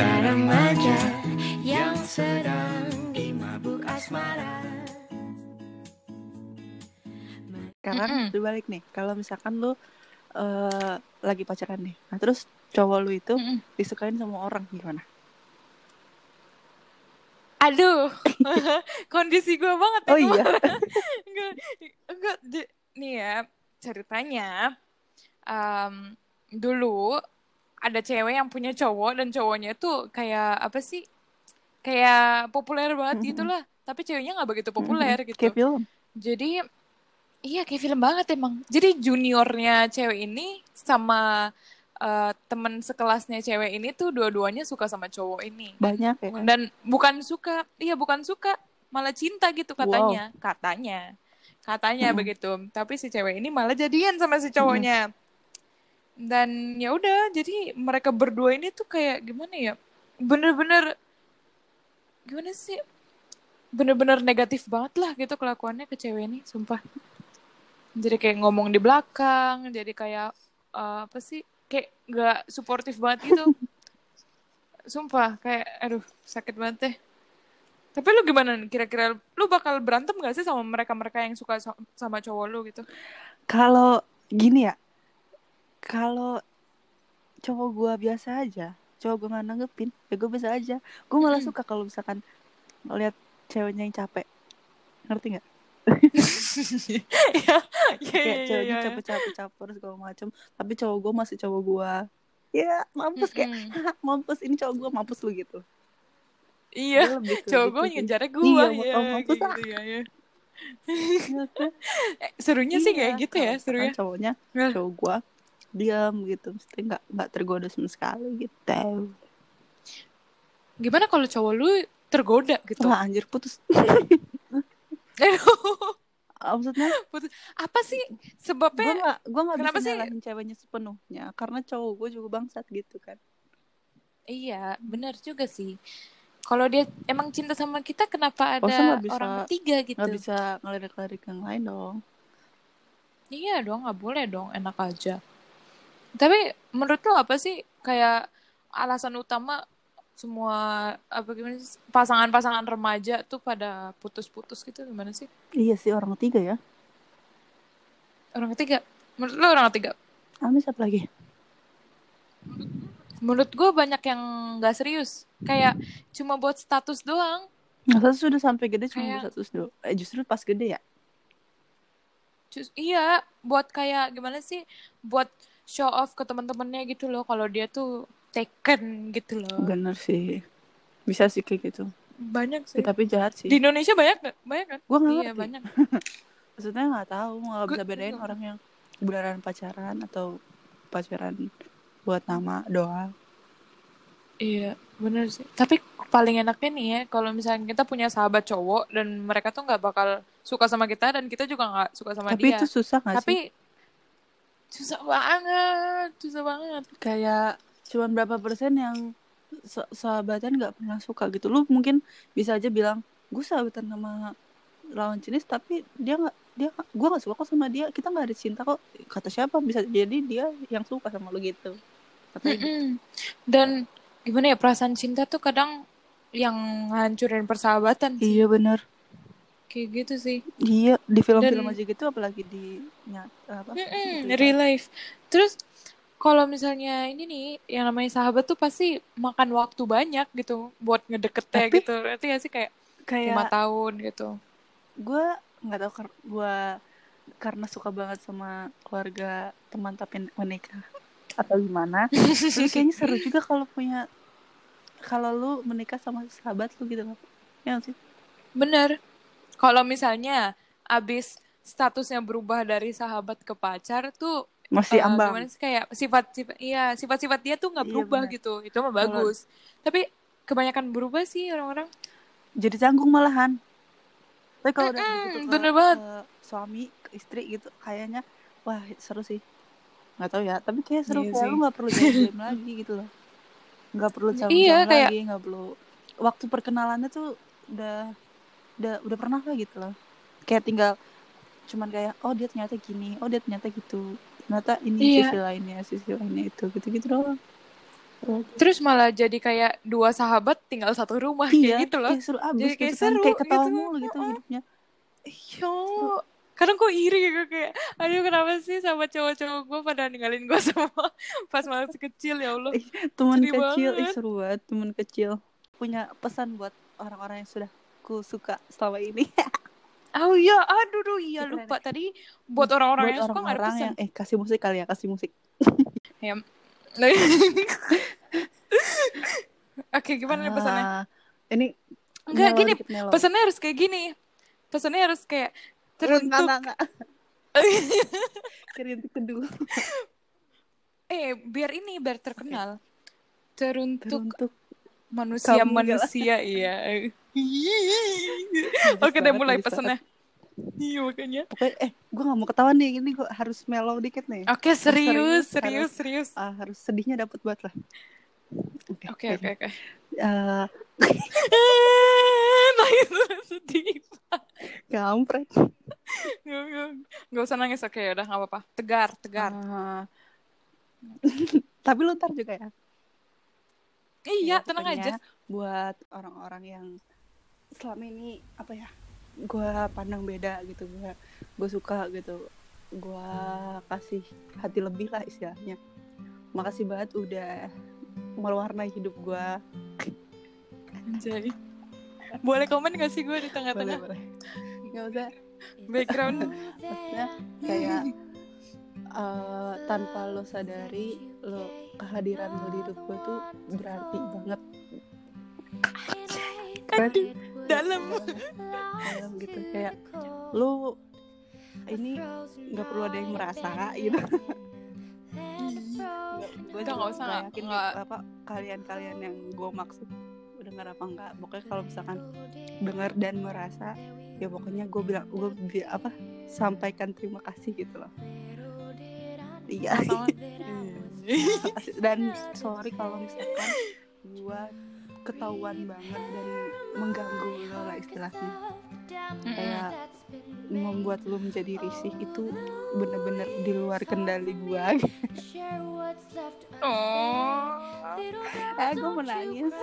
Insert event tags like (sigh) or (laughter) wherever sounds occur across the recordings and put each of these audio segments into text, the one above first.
remaja yang sedang dimabuk asmara. Sekarang Mm-mm. dibalik nih, kalau misalkan lu eh, lagi pacaran nih, nah terus cowok lu itu Mm-mm. disukain sama orang gimana? Aduh, (laughs) kondisi gue banget Oh iya. (laughs) enggak, enggak, di- nih ya ceritanya em, dulu ada cewek yang punya cowok dan cowoknya tuh kayak apa sih kayak populer banget Mhm. gitu lah tapi ceweknya nggak begitu populer Mm-mm. gitu Kayak film. jadi iya kayak film banget emang jadi juniornya cewek ini sama eh, temen sekelasnya cewek ini tuh dua-duanya suka sama cowok ini Banyak ya. dan bukan suka iya bukan suka malah cinta gitu katanya katanya katanya Mm-mm. begitu tapi si cewek ini malah jadian sama si cowoknya dan ya udah jadi mereka berdua ini tuh kayak gimana ya? Bener-bener gimana sih? Bener-bener negatif banget lah gitu kelakuannya ke cewek ini sumpah. Jadi kayak ngomong di belakang jadi kayak eh, apa sih? Kayak nggak suportif banget gitu. (laughs) Sumpah kayak aduh sakit banget deh. Tapi lu gimana kira-kira lu bakal berantem gak sih sama mereka-mereka yang suka so- sama cowok lu gitu? Kalau gini ya, kalau cowok gua biasa aja, cowok gua nggak nanggepin, ya gua biasa aja. Gua malah suka kalau misalkan ngeliat ceweknya yang capek, ngerti nggak? Iya, (laughs) iya, Kayak iya, ceweknya iya. capek-capek caper segala macem, tapi cowok gua masih cowok gua. Ya mampus kayak mampus ini cowok gua mampus lu gitu. Iya, cowok gitu gue sih. ngejarnya gue Iya, ya, oh, mampus kayak ah. gitu ya, ya. Iya kan? (laughs) Eh, serunya sih Iya, kayak gitu ya, serunya. cowoknya Nah, cowok gua diam gitu, mesti nggak nggak tergoda sama sekali gitu. Gimana kalau cowok lu tergoda gitu? Wah anjir putus. (laughs) Aduh, Ah, Maksudnya putus. Apa sih gue sebabnya? gue nggak Kenapa bisa sih? ceweknya sepenuhnya karena cowok gue juga bangsat gitu kan. Iya, benar juga sih. Kalau dia emang cinta sama kita, kenapa Masa ada bisa- orang ketiga gitu? Nggak bisa ngelirik-ngelirik yang lain dong. Iya dong, nggak boleh dong, enak aja. Tapi menurut lo apa sih kayak alasan utama semua apa gimana sih, pasangan-pasangan remaja tuh pada putus-putus gitu gimana sih? Iya sih orang ketiga ya. Orang ketiga. Menurut lo orang ketiga? Amis apa lagi? Menurut gue banyak yang nggak serius. Kayak cuma buat status doang. Nah, satu sudah sampai gede cuma Kayak- satu do. Eh justru pas gede ya. Cus- iya, buat kayak gimana sih? Buat show off ke teman-temannya gitu loh. Kalau dia tuh taken gitu loh. Bener sih. Bisa sih kayak gitu. Banyak Sih, sih. tapi jahat sih. Di Indonesia banyak nggak? Banyak kan? Gue nggak Iya banyak. (laughs) Maksudnya nggak tahu nggak bisa bedain gua- orang yang beneran pacaran atau pacaran buat nama doang. Iya, bener sih. Tapi paling enaknya nih ya, kalau misalnya kita punya sahabat cowok dan mereka tuh nggak bakal suka sama kita dan kita juga nggak suka sama tapi dia. itu susah nggak sih? Tapi susah banget, susah banget. kayak cuman berapa persen yang sa- sahabatan nggak pernah suka gitu lu mungkin bisa aja bilang gue sahabatan sama lawan jenis tapi dia nggak dia gue nggak suka kok sama dia kita nggak ada cinta kok kata siapa bisa jadi dia yang suka sama lu gitu katanya gitu. Mm-mm. Dan gimana ya perasaan cinta tuh kadang yang ngancurin persahabatan sih. iya bener Kayak gitu sih. iya di film-film Dan- aja gitu apalagi di apa Mm-mm, gitu. real life. Terus kalau misalnya ini nih yang namanya sahabat tuh pasti makan waktu banyak gitu buat ngedeketnya Tapi- gitu. Berarti gak sih kayak kayak lima tahun gitu. gue nggak tahu gue karena suka banget sama keluarga teman tapi menikah atau gimana tapi (laughs) kayaknya seru juga kalau punya kalau lu menikah sama sahabat lu gitu ya sih Bener. Kalau misalnya abis statusnya berubah dari sahabat ke pacar tuh masih ambang gimana sih kayak sifat-sifat iya sifat-sifat dia tuh nggak Iya, berubah bener. gitu. Itu mah bagus. Tapi kebanyakan berubah sih orang-orang. jadi canggung malahan tapi kalau udah Mm-mm, begitu ke, bener banget. ke suami ke istri gitu kayaknya wah seru sih nggak tahu ya tapi kayak seru Iya kayak sih. lu nggak perlu jaim (laughs) lagi gitu loh nggak perlu campur Iya, kayak- lagi nggak perlu waktu perkenalannya tuh udah udah udah pernah lah gitu loh kayak tinggal cuman kayak oh dia ternyata gini oh dia ternyata gitu ternyata ini Iya. sisi lainnya sisi lainnya itu gitu gitu doang terus malah jadi kayak dua sahabat tinggal satu rumah iya kayak gitu loh kayak seru abis Jadi kayak gitu kan. seru kayak ketawa gitu. mulu gitu hidupnya Iya. Kadang gue iri gue kayak, aduh kenapa sih sama cowok-cowok gue pada ninggalin gue (laughs) semua pas masih kecil ya Allah. Teman kecil ih banget. seru banget teman kecil punya pesan buat orang-orang yang sudah ku suka selama ini (laughs) Oh iya, aduh duh, iya Keren. lupa tadi buat orang-orang yang suka nggak ada pesan. yang eh kasih musik kali ya kasih musik (laughs) Ya. (laughs) Oke, gimana nih pesannya? Ah, ini Enggak gini, melo. pesannya harus kayak gini. Pesannya harus kayak teruntuk. enggak, enggak. Kerintik (laughs) kedua eh, biar ini biar terkenal. Teruntuk teruntuk manusia-manusia iya. Oke deh mulai pesannya. Iya makanya. pokoknya eh gue nggak mau ketawa nih ini gue harus mellow dikit nih Oke serius, Serius, serius, serius. Ah, harus sedihnya dapat buat lah Oke oke oke. Eh, (laughs) itu sedih. kampret Gak, gak, gak usah nangis oke udah gak apa-apa. Tegar, tegar. Ah. (laughs) tapi lu ntar juga ya iya Ya, tenang aja. buat orang-orang yang selama ini apa ya gue pandang beda gitu gue gue suka gitu. Gue kasih hati lebih lah istilahnya. Makasih banget udah mewarnai hidup gue Anjay. Boleh komen gak sih gue di boleh tengah-tengah? Boleh nggak usah. (laughs) Background? maksudnya kayak eh, tanpa lo sadari lo kehadiran lo di hidup gue tuh berarti banget. Berarti Dalam. dalam gitu kayak lo ini nggak perlu ada yang merasa gitu. Gue Udah, nggak usah, nggak yakin nggak- apa kalian-kalian yang gue maksud dengar apa enggak pokoknya kalau misalkan dengar dan merasa ya pokoknya gue bilang gue bi- apa sampaikan terima kasih gitu loh. Iya. Sama. Makasih. (laughs) dan sorry kalau misalkan gue ketahuan banget dan mengganggu lo lah istilahnya kayak membuat lo menjadi risih itu bener-bener di luar kendali gue (laughs) Oh. eh gue menangis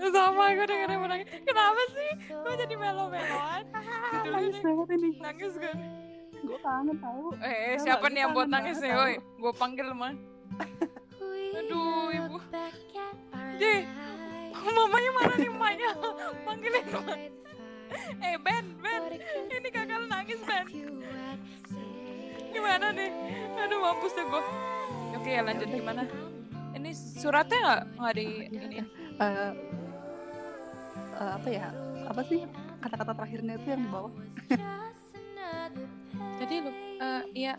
Sama gue dengerin mau nangis. Kenapa sih? Gue jadi melo-meloan. (laughs) Gitu nangis banget ini Nangis kan? gue kangen tau Eh, Tau siapa nih yang gue buat nangis nih, woi? Gue panggil mah. Aduh, ibu. Ji, mamanya mana nih mamanya? Panggilin. Eh, Ben, Ben. Ini kakak lu nangis, Ben. Gimana nih? Aduh, mampus deh gue. Oke, ya lanjut gimana? Ini suratnya nggak nggak di ini? Eh, eh, apa ya apa sih kata-kata terakhirnya itu yang di bawah Jadi lu, eh, iya.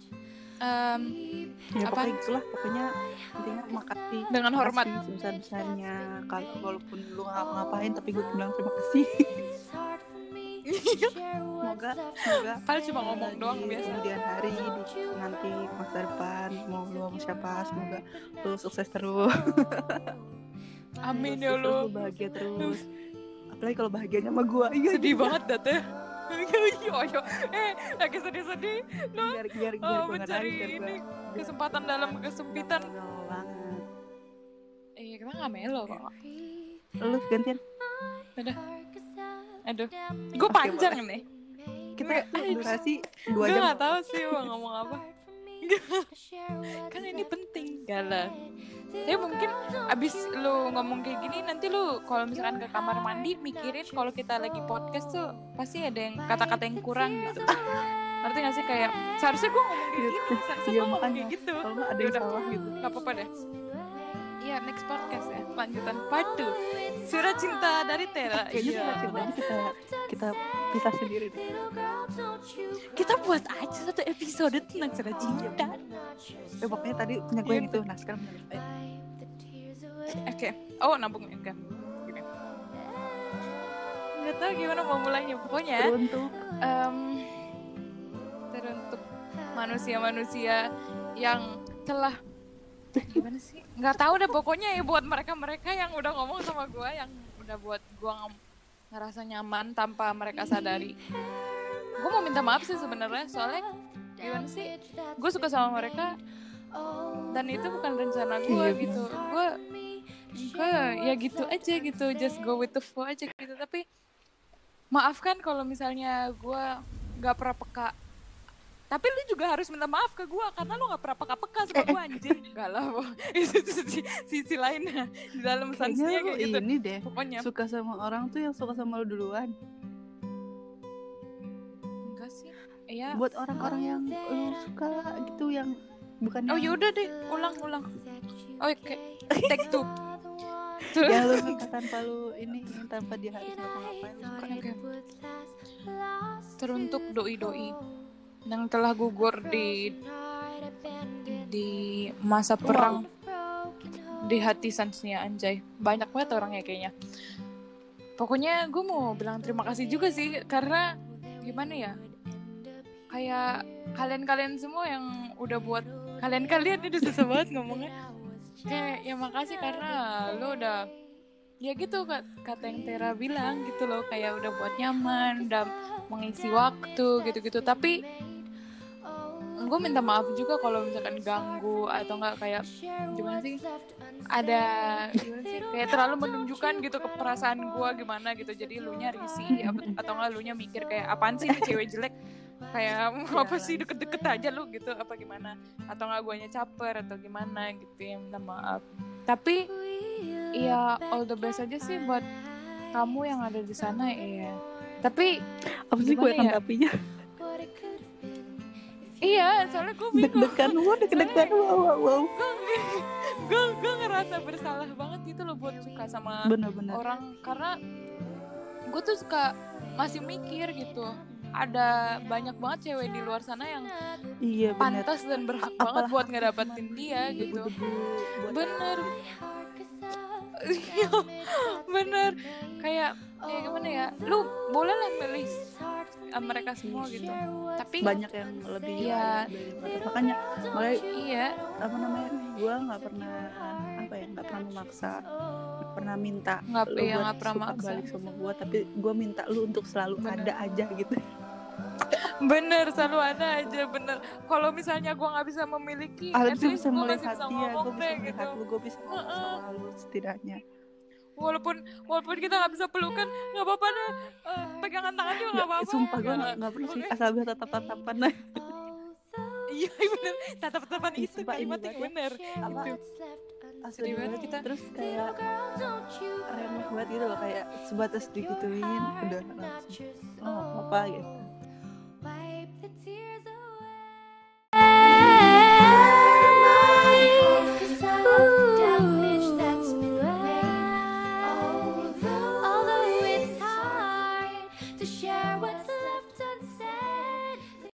Em, ya Apa? pokoknya gitulah pokoknya intinya makasih dengan hormat. sebesar besarnya kalau walaupun lu nggak ngapain tapi gue bilang terima kasih semoga semoga Paling cuma ngomong doang biasa. kemudian hari di nanti masa depan mau lu sama siapa semoga lu sukses terus (laughs) Amin ya lu bahagia terus apalagi kalau bahagianya sama gue iya Sedih banget dah teh. Iya. Eh, lagi sedih-sedih. Lu biar biar biar oh, gue mencari ini gua- kesempatan dalam kesempitan. Eh, kita nggak melo kok. lu gantian Udah. Aduh, gue panjang nih. kita Gue- durasi dua Gue jam nggak tahu sih mau ngomong apa. Kan ini penting galah. Tapi mungkin abis lu ngomong kayak gini nanti lu kalau misalkan ke kamar mandi mikirin kalau kita lagi podcast tuh pasti ada yang kata-kata yang kurang gitu. (laughs) Ngerti gak sih kayak seharusnya gue ngomong kayak gini, seharusnya Iya, gue ngomong makanya. kayak gitu. ada yang salah gitu Gak apa-apa deh. Iya, next podcast ya. Lanjutan part 2. Surat cinta dari Tera. kayaknya Iya. kita cintanya kita kita pisah sendiri deh Kita buat aja satu episode tentang surat cinta. eh, pokoknya tadi punya gue yang itu nah sekarang punya. Oke. Oh, nabung ya. Oke. Gini. Nggak tahu gimana mau mulainya. Pokoknya teruntuk em, teruntuk manusia-manusia yang telah gimana sih? Nggak tahu deh pokoknya ya buat mereka-mereka yang udah ngomong sama gue yang udah buat gue ngerasa nyaman tanpa mereka sadari. Gue mau minta maaf sih sebenarnya soalnya gimana sih? Gue suka sama mereka dan itu bukan rencana gue Iya, gitu gue gue ya gitu aja gitu just go with the flow aja gitu tapi maafkan kalau misalnya gue nggak pernah peka tapi lu juga harus minta maaf ke gue karena lu nggak pernah peka-peka sama gue anjir enggak (laughs) lah Bo. itu tuh sisi, sisi lainnya. Di dalam lu kayak gitu. ini deh pokoknya. suka sama orang tuh yang suka sama lu duluan. enggak sih. Iya. Buat orang-orang yang lu suka gitu yang bukan oh yang- yaudah deh. Ulang ulang. Oke take two. (laughs) Yang lu suka tanpa lu ini tanpa dia harus ngapa-ngapain. Suka teruntuk doi-doi yang telah gugur di di masa perang di hati Sansnya anjay. Banyak banget orangnya kayaknya. Pokoknya gue mau bilang terima kasih juga sih karena gimana ya kayak kalian-kalian semua yang udah buat kalian-kalian udah susah banget ngomongnya. Kayak ya makasih karena lo udah ya gitu kata yang Tera bilang gitu loh kayak udah buat nyaman udah mengisi waktu gitu-gitu. Tapi gue minta maaf juga kalau misalkan ganggu atau enggak kayak gimana sih ada gimana sih kayak terlalu menunjukkan gitu ke perasaan gue gimana gitu. Jadi lu nya risih apa- atau enggak lu nya mikir kayak apaan sih cewek jelek? Kayak (laughs) apa sih deket-deket aja lu? Gitu apa gimana? Atau enggak guanya caper atau gimana gitu ya minta maaf. Tapi ya all the best aja sih buat kamu yang ada di sana ya tapi apa sih gue ya? tanggapinya iya soalnya gue bingung. Deg-degan wow deg-degan wow wow wow. gue gue ngerasa bersalah banget gitu loh buat suka sama bener-bener. orang. Karena gue tuh suka masih mikir gitu. Ada banyak banget cewek di luar sana yang iya bener. pantas dan berhak A- banget apalah. buat ngedapetin dia gitu. Bener. Iya, bener. Kayak ya gimana ya lu boleh lah milih uh, mereka semua gitu. Tapi banyak yang lebih Iya. daripada makanya mulai iya. apa namanya gue nggak pernah apa ya nggak pernah memaksa nggak pernah minta nggak ya nggak pernah maksa balik sama gue tapi gue minta lu untuk selalu Bener. ada aja gitu bener selalu ada aja bener. Kalau misalnya gue nggak bisa memiliki ah at least bisa gue masih melihat bisa ngomong gue bisa deh melihat gitu. lu gue bisa ngomong Heeh. sama lu setidaknya. Walaupun walaupun kita nggak bisa pelukan nggak apa-apa deh. Eh, pegangan tangan juga nggak apa-apa. sumpah gue Nggak- pernah sih asal bisa tatap tatapan iya bener. Tatap-tatapan Ih, itu sumpah ini kalimat yang banget. bener. Apa Itu. asli banget kita. terus kayak remeh banget gitu loh kayak sebatas digituin udah langsung oh apa-apa gitu